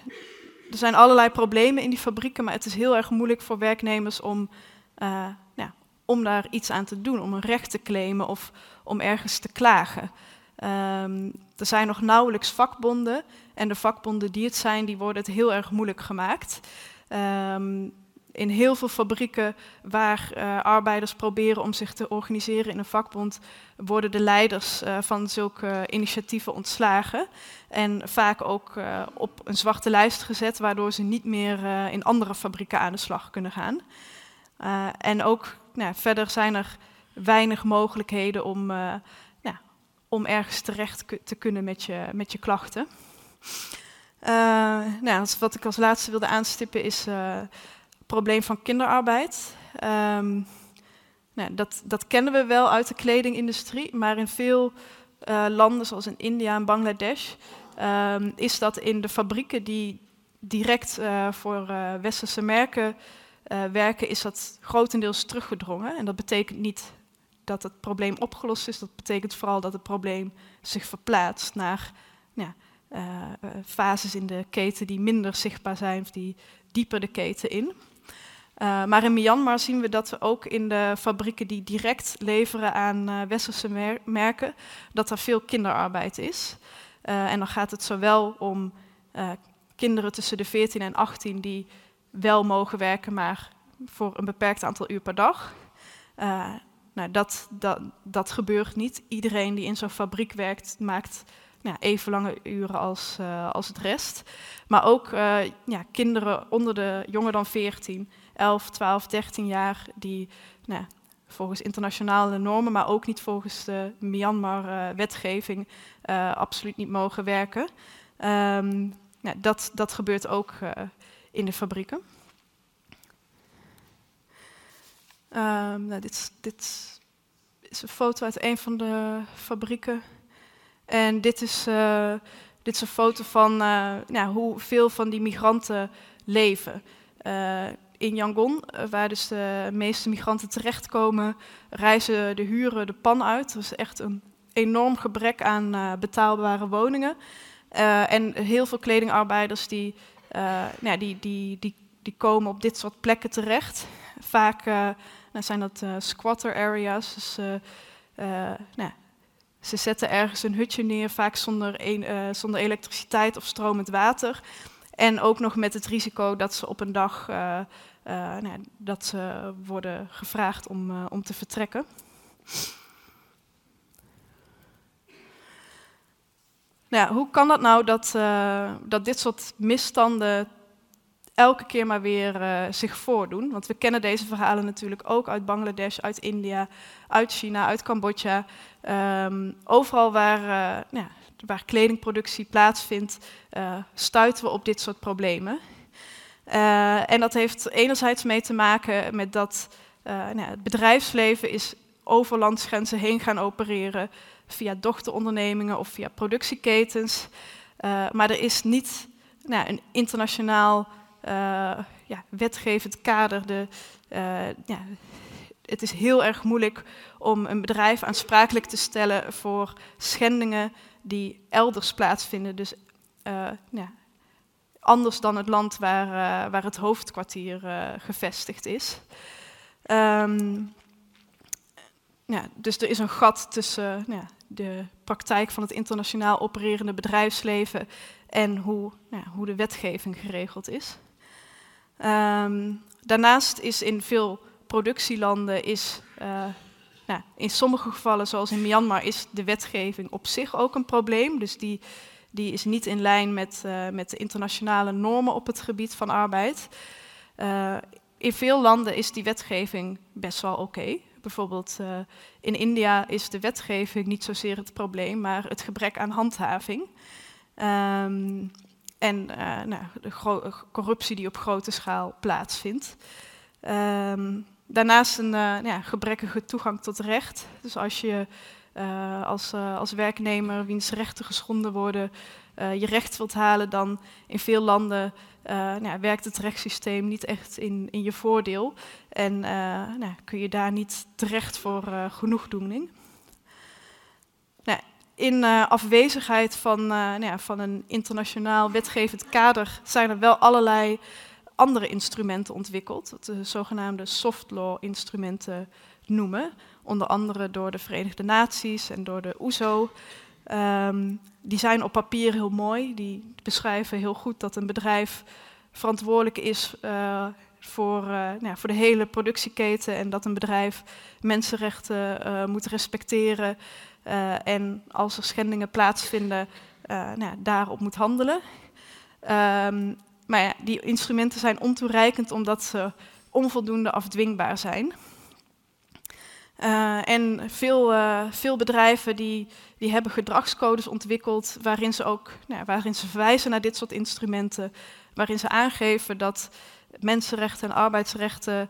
er zijn allerlei problemen in die fabrieken, maar het is heel erg moeilijk voor werknemers om ja, om daar iets aan te doen, om een recht te claimen of om ergens te klagen. Um, er zijn nog nauwelijks vakbonden en de vakbonden die het zijn, die worden het heel erg moeilijk gemaakt. Um, in heel veel fabrieken waar uh, arbeiders proberen om zich te organiseren in een vakbond, worden de leiders uh, van zulke initiatieven ontslagen. En vaak ook op een zwarte lijst gezet, waardoor ze niet meer in andere fabrieken aan de slag kunnen gaan. En ook nou, verder zijn er weinig mogelijkheden om, om ergens terecht te kunnen met je, met je klachten. Uh, nou, wat ik als laatste wilde aanstippen is het probleem van kinderarbeid. Um, nou, dat, dat kennen we wel uit de kledingindustrie, maar in veel landen zoals in India en Bangladesh um, is dat in de fabrieken die direct voor westerse merken werken, is dat grotendeels teruggedrongen. En dat betekent niet dat het probleem opgelost is, dat betekent vooral dat het probleem zich verplaatst naar ja, uh, fases in de keten die minder zichtbaar zijn, of die dieper de keten in. Uh, maar in Myanmar zien we dat ook in de fabrieken die direct leveren aan uh, westerse mer merken, dat er veel kinderarbeid is. En dan gaat het zowel om kinderen tussen de 14 en 18 die wel mogen werken, maar voor een beperkt aantal uur per dag. Nou, dat, dat, dat gebeurt niet. Iedereen die in zo'n fabriek werkt, maakt nou, even lange uren als, uh, als het rest. Maar ook uh, ja, kinderen onder de jonger dan 14, 11, 12, 13 jaar, die nou, volgens internationale normen, maar ook niet volgens de Myanmar-wetgeving, absoluut niet mogen werken. Um, nou, dat, dat gebeurt ook in de fabrieken. Um, nou, dit, dit, is een foto uit een van de fabrieken. En dit is, uh, dit is een foto van uh, nou, hoe veel van die migranten leven. Uh, in Yangon, waar dus de meeste migranten terechtkomen, reizen de huren de pan uit. Er is echt een enorm gebrek aan betaalbare woningen. en heel veel kledingarbeiders die, nou, die, die, die, die komen op dit soort plekken terecht. Vaak nou, zijn dat squatter areas, dus nou, ze zetten ergens een hutje neer, vaak zonder, zonder elektriciteit of stromend water. En ook nog met het risico dat ze op een dag nou, dat ze worden gevraagd om, om te vertrekken. Nou, hoe kan dat nou dat, dat dit soort misstanden elke keer maar weer zich voordoen? Want we kennen deze verhalen natuurlijk ook uit Bangladesh, uit India, uit China, uit Cambodja. Um, overal waar nou, waar kledingproductie plaatsvindt, uh, stuiten we op dit soort problemen. En dat heeft enerzijds mee te maken met dat nou, het bedrijfsleven is over landsgrenzen heen gaan opereren via dochterondernemingen of via productieketens. maar er is niet nou, een internationaal ja, wetgevend kader. De, ja, het is heel erg moeilijk om een bedrijf aansprakelijk te stellen voor schendingen die elders plaatsvinden. Dus uh, ja, anders dan het land waar, waar het hoofdkwartier gevestigd is. Um, ja, dus er is een gat tussen ja, de praktijk van het internationaal opererende bedrijfsleven en hoe, ja, hoe de wetgeving geregeld is. Um, daarnaast is in veel productielanden is nou, in sommige gevallen, zoals in Myanmar, is de wetgeving op zich ook een probleem. Dus die, die is niet in lijn met, uh, met de internationale normen op het gebied van arbeid. Uh, in veel landen is die wetgeving best wel oké. Bijvoorbeeld in India is de wetgeving niet zozeer het probleem, maar het gebrek aan handhaving. Um, en nou, de corruptie die op grote schaal plaatsvindt. Um, Daarnaast een uh, ja, gebrekkige toegang tot recht. Dus als je uh, als, als werknemer wiens rechten geschonden worden, je recht wilt halen, dan in veel landen nou, werkt het rechtssysteem niet echt in, in je voordeel. En nou, kun je daar niet terecht voor genoegdoening. In afwezigheid van, nou ja, van een internationaal wetgevend kader zijn er wel allerlei andere instrumenten ontwikkeld, de zogenaamde soft law instrumenten noemen, onder andere door de Verenigde Naties en door de OESO. Um, ehm, die zijn op papier heel mooi, die beschrijven heel goed dat een bedrijf verantwoordelijk is uh, voor, nou, voor de hele productieketen en dat een bedrijf mensenrechten moet respecteren en als er schendingen plaatsvinden, nou, daarop moet handelen. Um, maar ja, die instrumenten zijn ontoereikend omdat ze onvoldoende afdwingbaar zijn. Uh, en veel, veel bedrijven die, die hebben gedragscodes ontwikkeld waarin ze ook nou, waarin ze verwijzen naar dit soort instrumenten, waarin ze aangeven dat mensenrechten en arbeidsrechten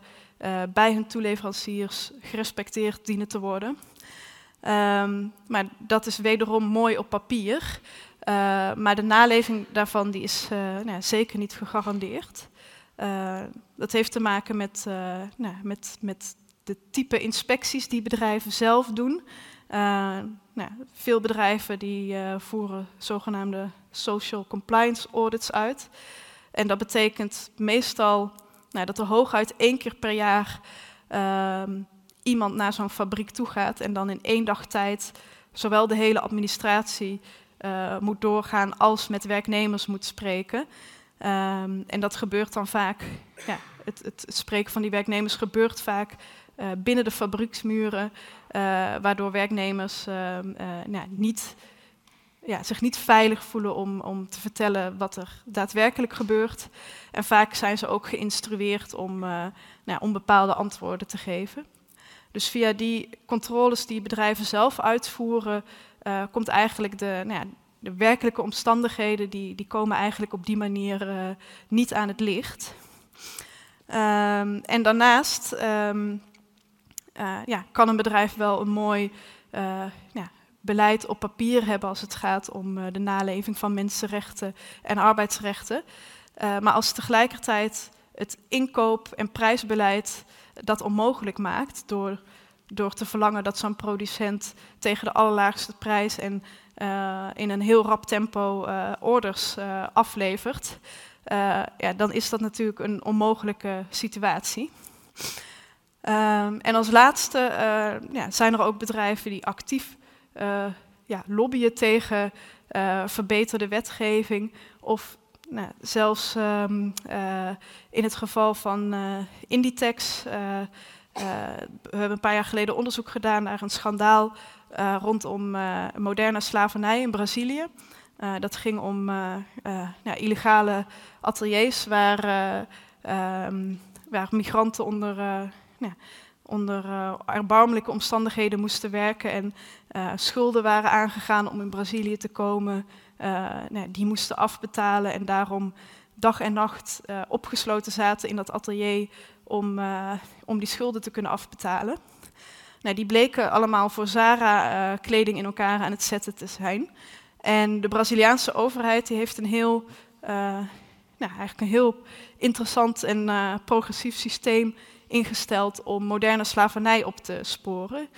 bij hun toeleveranciers gerespecteerd dienen te worden. Um, maar dat is wederom mooi op papier. Uh, maar de naleving daarvan die is uh, nou, zeker niet gegarandeerd. Uh, dat heeft te maken met, nou, met, met de type inspecties die bedrijven zelf doen. Nou, veel bedrijven die voeren zogenaamde social compliance audits uit. En dat betekent meestal nou, dat er hooguit één keer per jaar ehm, iemand naar zo'n fabriek toe gaat en dan in één dag tijd zowel de hele administratie uh, moet doorgaan als met werknemers moet spreken. Um, en dat gebeurt dan vaak, ja, het, het, spreken van die werknemers gebeurt vaak uh, binnen de fabrieksmuren, uh, waardoor werknemers ehm, nou, niet, ja, zich niet veilig voelen om, om te vertellen wat er daadwerkelijk gebeurt. En vaak zijn ze ook geïnstrueerd om, nou, om bepaalde antwoorden te geven. Dus via die controles die bedrijven zelf uitvoeren, uh, komt eigenlijk de, nou ja, de werkelijke omstandigheden, die, die komen eigenlijk op die manier uh, niet aan het licht. Um, en daarnaast um, uh, ja, kan een bedrijf wel een mooi ja, beleid op papier hebben als het gaat om de naleving van mensenrechten en arbeidsrechten. maar als tegelijkertijd het inkoop- en prijsbeleid dat onmogelijk maakt door, door te verlangen dat zo'n producent tegen de allerlaagste prijs en uh, in een heel rap tempo uh, orders uh, aflevert, ja, dan is dat natuurlijk een onmogelijke situatie. Um, en als laatste ja, zijn er ook bedrijven die actief ja, lobbyen tegen verbeterde wetgeving of nou, zelfs um, in het geval van Inditex we hebben een paar jaar geleden onderzoek gedaan naar een schandaal uh, rondom uh, moderne slavernij in Brazilië. Uh, dat ging om ja, illegale ateliers waar, um, waar migranten onder, ja, onder erbarmelijke omstandigheden moesten werken en schulden waren aangegaan om in Brazilië te komen. Nou, die moesten afbetalen en daarom dag en nacht opgesloten zaten in dat atelier om, om die schulden te kunnen afbetalen. Nou, die bleken allemaal voor Zara kleding in elkaar aan het zetten te zijn. En de Braziliaanse overheid die heeft een heel, nou, eigenlijk een heel interessant en progressief systeem ingesteld om moderne slavernij op te sporen.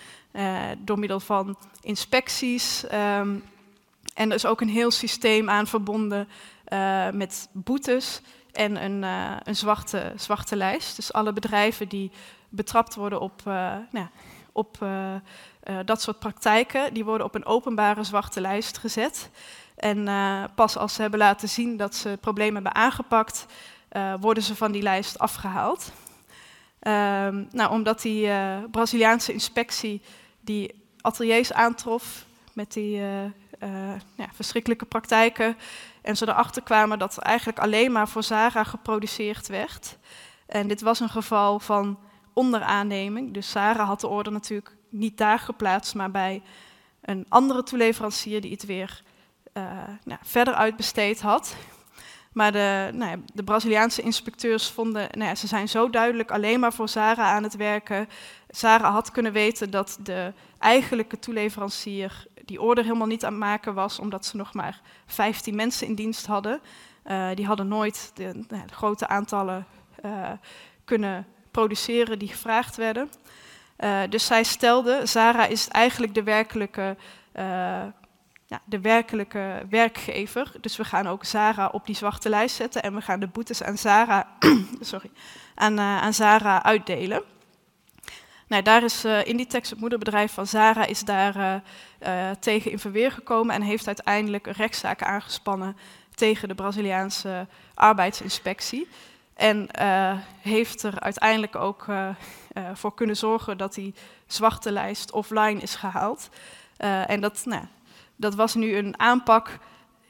door middel van inspecties. Um, en er is ook een heel systeem aan verbonden met boetes en een, een zwarte, zwarte lijst. Dus alle bedrijven die betrapt worden op nou, op dat soort praktijken, die worden op een openbare zwarte lijst gezet. En pas als ze hebben laten zien dat ze problemen hebben aangepakt, worden ze van die lijst afgehaald. Ehm, nou, omdat die Braziliaanse inspectie die ateliers aantrof met die ja, verschrikkelijke praktijken. En ze erachter kwamen dat er eigenlijk alleen maar voor Zara geproduceerd werd. En dit was een geval van onderaanneming. Dus Sarah had de order natuurlijk niet daar geplaatst, maar bij een andere toeleverancier die het weer uh, nou, verder uitbesteed had. Maar de, nou ja, de Braziliaanse inspecteurs vonden, nou ja, ze zijn zo duidelijk alleen maar voor Zara aan het werken. Zara had kunnen weten dat de eigenlijke toeleverancier die order helemaal niet aan het maken was, omdat ze nog maar 15 mensen in dienst hadden. Uh, die hadden nooit de, nou, de grote aantallen uh, kunnen produceren die gevraagd werden. Uh, dus zij stelde, Zara is eigenlijk de werkelijke, ja, de werkelijke werkgever. Dus we gaan ook Zara op die zwarte lijst zetten en we gaan de boetes aan Zara, sorry, aan, aan Zara uitdelen. Nou, daar is uh, Inditex, het moederbedrijf van Zara, is daar uh, tegen in verweer gekomen en heeft uiteindelijk een rechtszaak aangespannen tegen de Braziliaanse arbeidsinspectie. En heeft er uiteindelijk ook voor kunnen zorgen dat die zwarte lijst offline is gehaald. en dat, nou, dat was nu een aanpak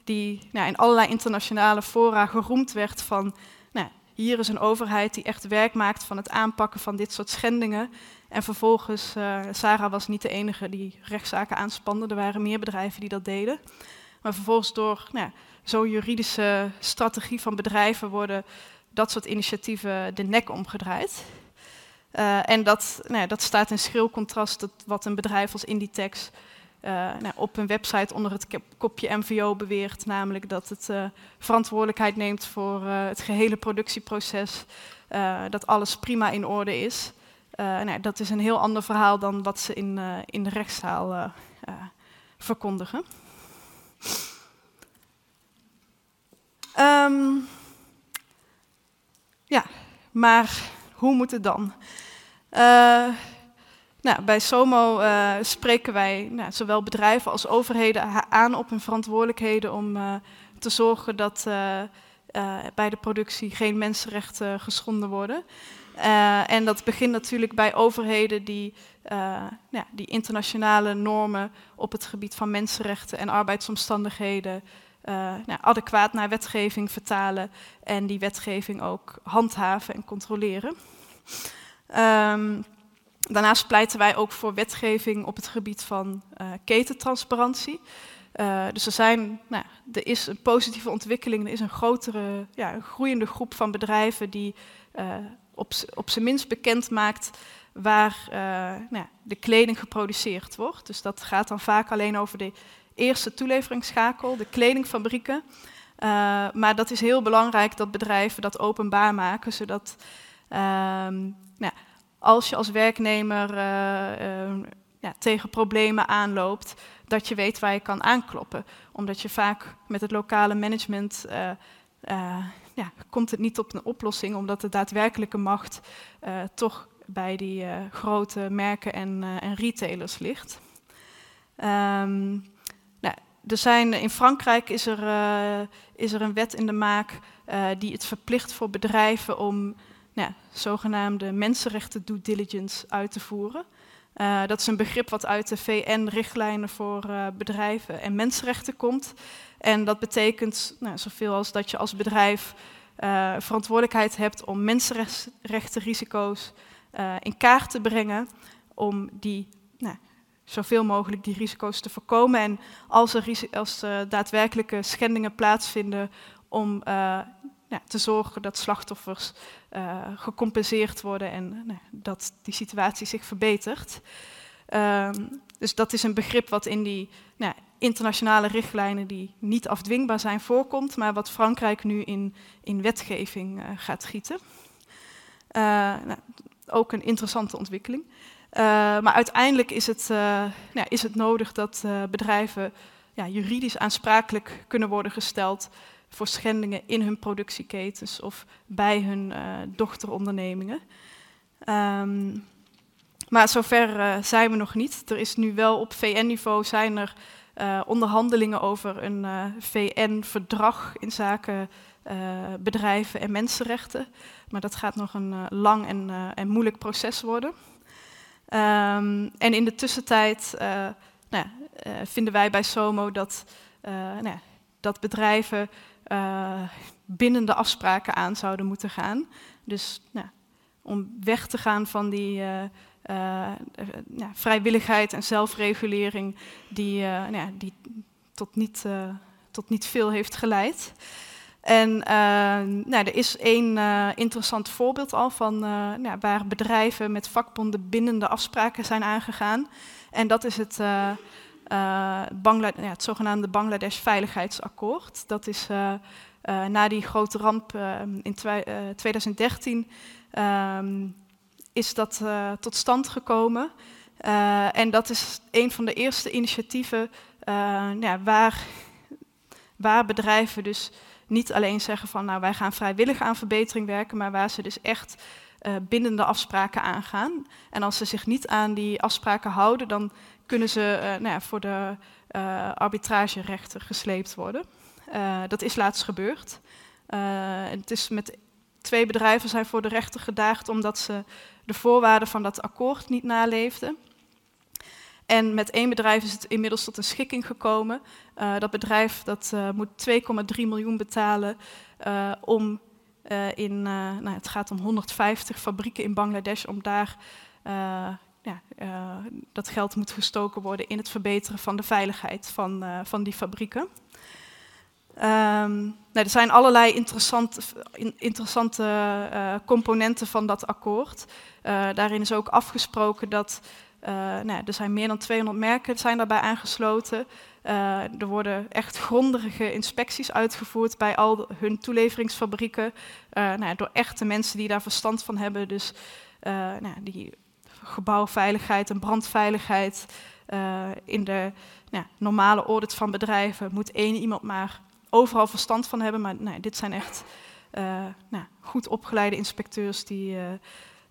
die nou, in allerlei internationale fora geroemd werd van... Nou, hier is een overheid die echt werk maakt van het aanpakken van dit soort schendingen. En vervolgens, Sarah was niet de enige die rechtszaken aanspande, er waren meer bedrijven die dat deden. Maar vervolgens door nou, zo'n juridische strategie van bedrijven worden dat soort initiatieven de nek omgedraaid. Uh, en dat, nou ja, dat staat in schril contrast tot wat een bedrijf als Inditex uh, nou, op een website onder het kopje MVO beweert, namelijk dat het verantwoordelijkheid neemt voor het gehele productieproces, dat alles prima in orde is. Nou, dat is een heel ander verhaal dan wat ze in, in de rechtszaal verkondigen. Um, ja, maar hoe moet het dan? Nou, bij SOMO spreken wij nou, zowel bedrijven als overheden aan op hun verantwoordelijkheden om te zorgen dat bij de productie geen mensenrechten geschonden worden. En dat begint natuurlijk bij overheden die, ja, die internationale normen op het gebied van mensenrechten en arbeidsomstandigheden uh, nou, adequaat naar wetgeving vertalen en die wetgeving ook handhaven en controleren. Um, daarnaast pleiten wij ook voor wetgeving op het gebied van ketentransparantie. Dus er, zijn, nou, er is een positieve ontwikkeling, er is een grotere, ja, een groeiende groep van bedrijven die op, op zijn minst bekend maakt waar nou, de kleding geproduceerd wordt. Dus dat gaat dan vaak alleen over de eerste toeleveringsschakel, de kledingfabrieken. maar dat is heel belangrijk dat bedrijven dat openbaar maken, zodat ehm, nou, als je als werknemer ja, tegen problemen aanloopt, dat je weet waar je kan aankloppen. Omdat je vaak met het lokale management ja, komt het niet op een oplossing, omdat de daadwerkelijke macht uh, toch bij die grote merken en, en retailers ligt. Um, nou, er zijn, in Frankrijk is er, is er een wet in de maak die het verplicht voor bedrijven om nou, zogenaamde mensenrechten due diligence uit te voeren. Uh, dat is een begrip wat uit de VN-richtlijnen voor uh, bedrijven en mensenrechten komt. En dat betekent nou, zoveel als dat je als bedrijf uh, verantwoordelijkheid hebt om mensenrechtenrisico's in kaart te brengen, om die nou, zoveel mogelijk die risico's te voorkomen. En als er als, daadwerkelijke schendingen plaatsvinden, om ja, te zorgen dat slachtoffers uh, gecompenseerd worden en uh, dat die situatie zich verbetert. Um, dus dat is een begrip wat in die nou, internationale richtlijnen die niet afdwingbaar zijn voorkomt, maar wat Frankrijk nu in, in wetgeving uh, gaat gieten. Nou, ook een interessante ontwikkeling. maar uiteindelijk is het, nou, is het nodig dat bedrijven ja, juridisch aansprakelijk kunnen worden gesteld voor schendingen in hun productieketens of bij hun uh, dochterondernemingen. Um, maar zover uh, zijn we nog niet. Er is nu wel op VN-niveau zijn er uh, onderhandelingen over een VN-verdrag in zaken bedrijven en mensenrechten. Maar dat gaat nog een lang en, en, moeilijk proces worden. Um, en in de tussentijd nou, vinden wij bij SOMO dat, nou, dat bedrijven uh, bindende afspraken aan zouden moeten gaan. Dus nou, om weg te gaan van die uh, uh, vrijwilligheid en zelfregulering die, nou, die tot, niet, tot niet veel heeft geleid. En nou, er is één interessant voorbeeld al van nou, waar bedrijven met vakbonden bindende afspraken zijn aangegaan. En dat is het uh, ja, het zogenaamde Bangladesh Veiligheidsakkoord. Dat is uh, uh, na die grote ramp in 2013 ehm, is dat tot stand gekomen. en dat is een van de eerste initiatieven ja, waar, waar bedrijven dus niet alleen zeggen van nou wij gaan vrijwillig aan verbetering werken, maar waar ze dus echt bindende afspraken aangaan. En als ze zich niet aan die afspraken houden, dan kunnen ze uh, nou ja, voor de uh, arbitragerechter gesleept worden. Uh, dat is laatst gebeurd. het is met twee bedrijven zijn voor de rechter gedaagd omdat ze de voorwaarden van dat akkoord niet naleefden. En met één bedrijf is het inmiddels tot een schikking gekomen. dat bedrijf dat, moet 2,3 miljoen betalen om in, nou, het gaat om 150 fabrieken in Bangladesh, om daar ja, uh, dat geld moet gestoken worden in het verbeteren van de veiligheid van, uh, van die fabrieken. Um, nou, er zijn allerlei interessant, interessante uh, componenten van dat akkoord. daarin is ook afgesproken dat nou, er zijn meer dan 200 merken zijn daarbij aangesloten. er worden echt grondige inspecties uitgevoerd bij al hun toeleveringsfabrieken. nou, door echte mensen die daar verstand van hebben. Dus nou, die gebouwveiligheid en brandveiligheid. Uh, in de nou, normale audits van bedrijven moet één iemand maar overal verstand van hebben. Maar dit zijn echt uh, nou, goed opgeleide inspecteurs die,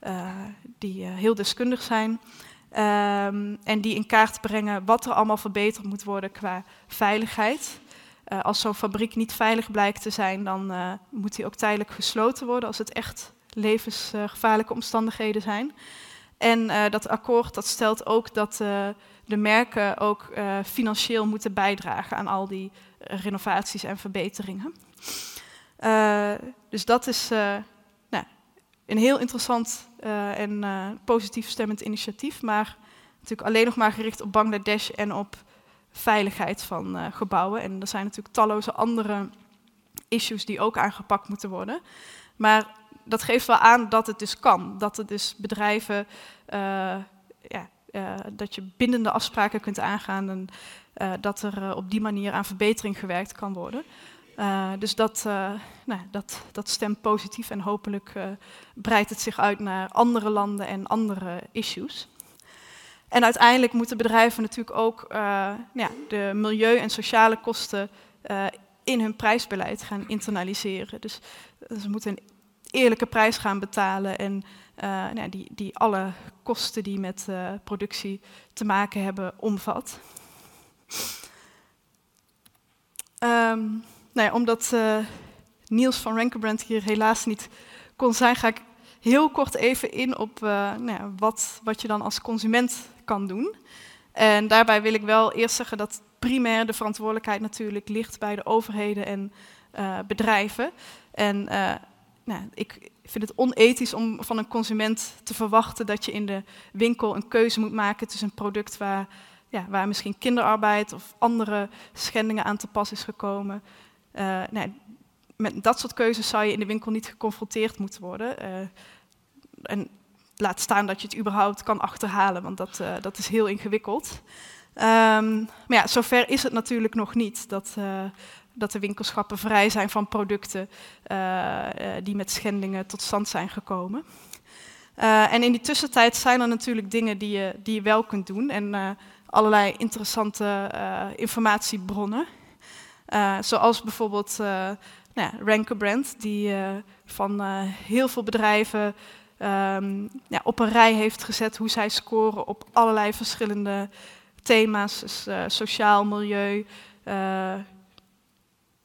uh, die heel deskundig zijn. Um, en die in kaart brengen wat er allemaal verbeterd moet worden qua veiligheid. als zo'n fabriek niet veilig blijkt te zijn, dan moet die ook tijdelijk gesloten worden als het echt levensgevaarlijke omstandigheden zijn. En uh, dat akkoord dat stelt ook dat uh, de merken ook uh, financieel moeten bijdragen aan al die renovaties en verbeteringen. dus dat is nou, een heel interessant en positief stemmend initiatief, maar natuurlijk alleen nog maar gericht op Bangladesh en op veiligheid van gebouwen. En er zijn natuurlijk talloze andere issues die ook aangepakt moeten worden. Maar dat geeft wel aan dat het dus kan. Dat het dus bedrijven, uh, ja, uh, dat je bindende afspraken kunt aangaan en uh, dat er op die manier aan verbetering gewerkt kan worden. dus dat, nou, dat, dat stemt positief en hopelijk breidt het zich uit naar andere landen en andere issues. En uiteindelijk moeten bedrijven natuurlijk ook nou ja, de milieu- en sociale kosten in hun prijsbeleid gaan internaliseren. Dus, ze moeten een eerlijke prijs gaan betalen en uh, nou, die, die alle kosten die met uh, productie te maken hebben omvat. Um, nou ja, omdat uh, Niels van Rankerbrand hier helaas niet kon zijn, ga ik heel kort even in op nou ja, wat, wat je dan als consument kan doen. En daarbij wil ik wel eerst zeggen dat primair de verantwoordelijkheid natuurlijk ligt bij de overheden en bedrijven. En nou, ik vind het onethisch om van een consument te verwachten dat je in de winkel een keuze moet maken tussen een product waar, ja, waar misschien kinderarbeid of andere schendingen aan te pas is gekomen. Uh, nou, met dat soort keuzes zou je in de winkel niet geconfronteerd moeten worden. Uh, en laat staan dat je het überhaupt kan achterhalen, want dat, uh, dat is heel ingewikkeld. Um, maar ja, zover is het natuurlijk nog niet dat, dat de winkelschappen vrij zijn van producten uh, die met schendingen tot stand zijn gekomen. Uh, en in die tussentijd zijn er natuurlijk dingen die je, die je wel kunt doen en allerlei interessante informatiebronnen. zoals bijvoorbeeld nou ja, die van heel veel bedrijven um, ja, op een rij heeft gezet hoe zij scoren op allerlei verschillende thema's, dus, sociaal, milieu,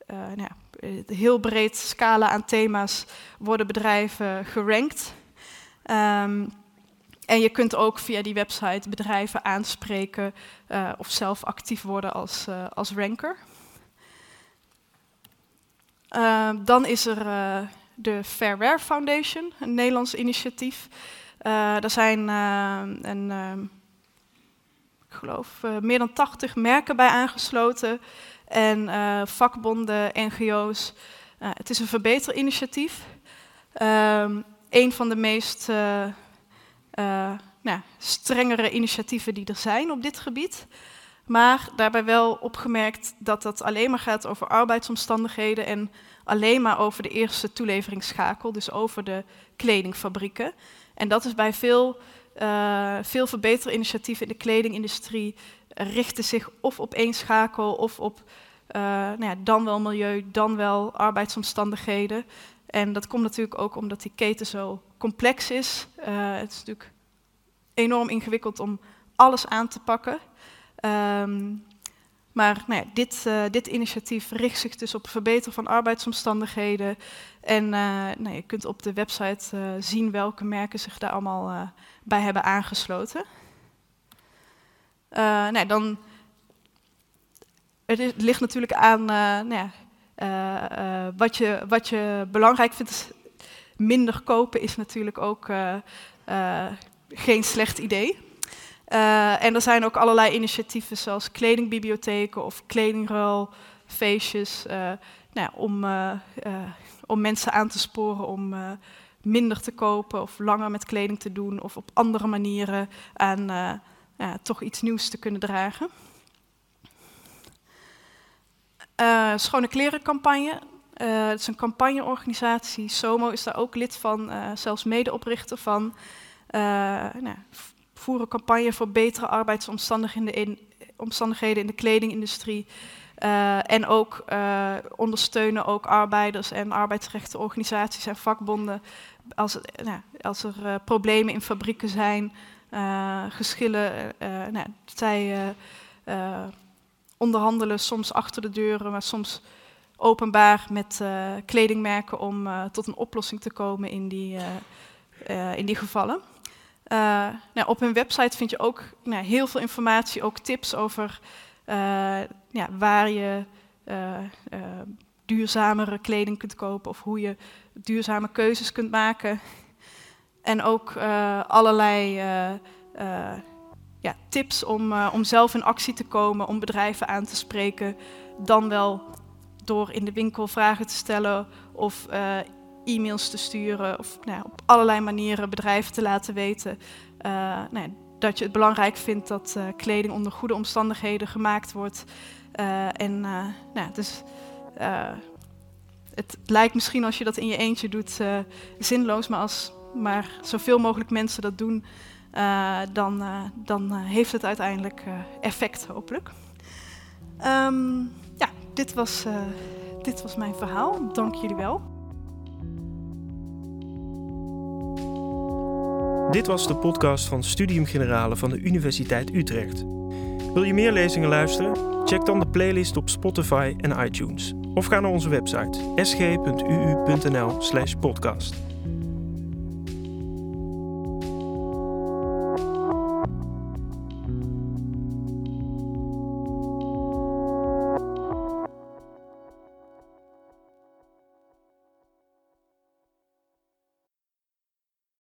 uh, nou ja, heel breed scala aan thema's worden bedrijven gerankt. Um, en je kunt ook via die website bedrijven aanspreken uh, of zelf actief worden als, als ranker. Uh, dan is er de Fairware Foundation, een Nederlands initiatief. daar zijn een, ik geloof meer dan 80 merken bij aangesloten en uh, vakbonden, NGO's. Uh, het is een verbeterinitiatief. Um, een van de meest nou, strengere initiatieven die er zijn op dit gebied. Maar daarbij wel opgemerkt dat dat alleen maar gaat over arbeidsomstandigheden en alleen maar over de eerste toeleveringsschakel, dus over de kledingfabrieken. En dat is bij veel, uh, veel verbeterinitiatieven in de kledingindustrie richten zich of op één schakel of op uh, nou ja, dan wel milieu, dan wel arbeidsomstandigheden. En dat komt natuurlijk ook omdat die keten zo complex is. Uh, het is natuurlijk enorm ingewikkeld om alles aan te pakken. Um, maar nou ja, dit, dit, initiatief richt zich dus op het verbeteren van arbeidsomstandigheden. En nou, je kunt op de website zien welke merken zich daar allemaal bij hebben aangesloten. nou, dan het, ligt natuurlijk aan uh, nou ja, uh, wat, je, wat je belangrijk vindt. Minder kopen is natuurlijk ook geen slecht idee. en er zijn ook allerlei initiatieven zoals kledingbibliotheken of kledingruilfeestjes nou ja, om, om mensen aan te sporen om minder te kopen of langer met kleding te doen of op andere manieren aan ja, toch iets nieuws te kunnen dragen. Uh, Schone Klerencampagne. Uh, het is een campagneorganisatie. SOMO is daar ook lid van, zelfs medeoprichter van. Nou, voeren campagne voor betere arbeidsomstandigheden in, omstandigheden in de kledingindustrie. en ook ondersteunen ook arbeiders en arbeidsrechtenorganisaties en vakbonden als, nou, als er problemen in fabrieken zijn, geschillen. nou, zij onderhandelen, soms achter de deuren, maar soms openbaar met kledingmerken om tot een oplossing te komen in die, in die gevallen. Nou, op hun website vind je ook nou, heel veel informatie, ook tips over ja, waar je duurzamere kleding kunt kopen of hoe je duurzame keuzes kunt maken. En ook allerlei ja, tips om, om zelf in actie te komen, om bedrijven aan te spreken. Dan wel door in de winkel vragen te stellen of e-mails te sturen. Of nou, op allerlei manieren bedrijven te laten weten nou, dat je het belangrijk vindt dat kleding onder goede omstandigheden gemaakt wordt. en nou, dus het lijkt misschien als je dat in je eentje doet uh, zinloos, maar als maar zoveel mogelijk mensen dat doen, uh, dan, uh, dan heeft het uiteindelijk effect, hopelijk. Um, ja, dit was, dit was mijn verhaal. Dank jullie wel. Dit was de podcast van Studium Generale van de Universiteit Utrecht. Wil je meer lezingen luisteren? Check dan de playlist op Spotify en iTunes. Of ga naar onze website sg.uu.nl/podcast.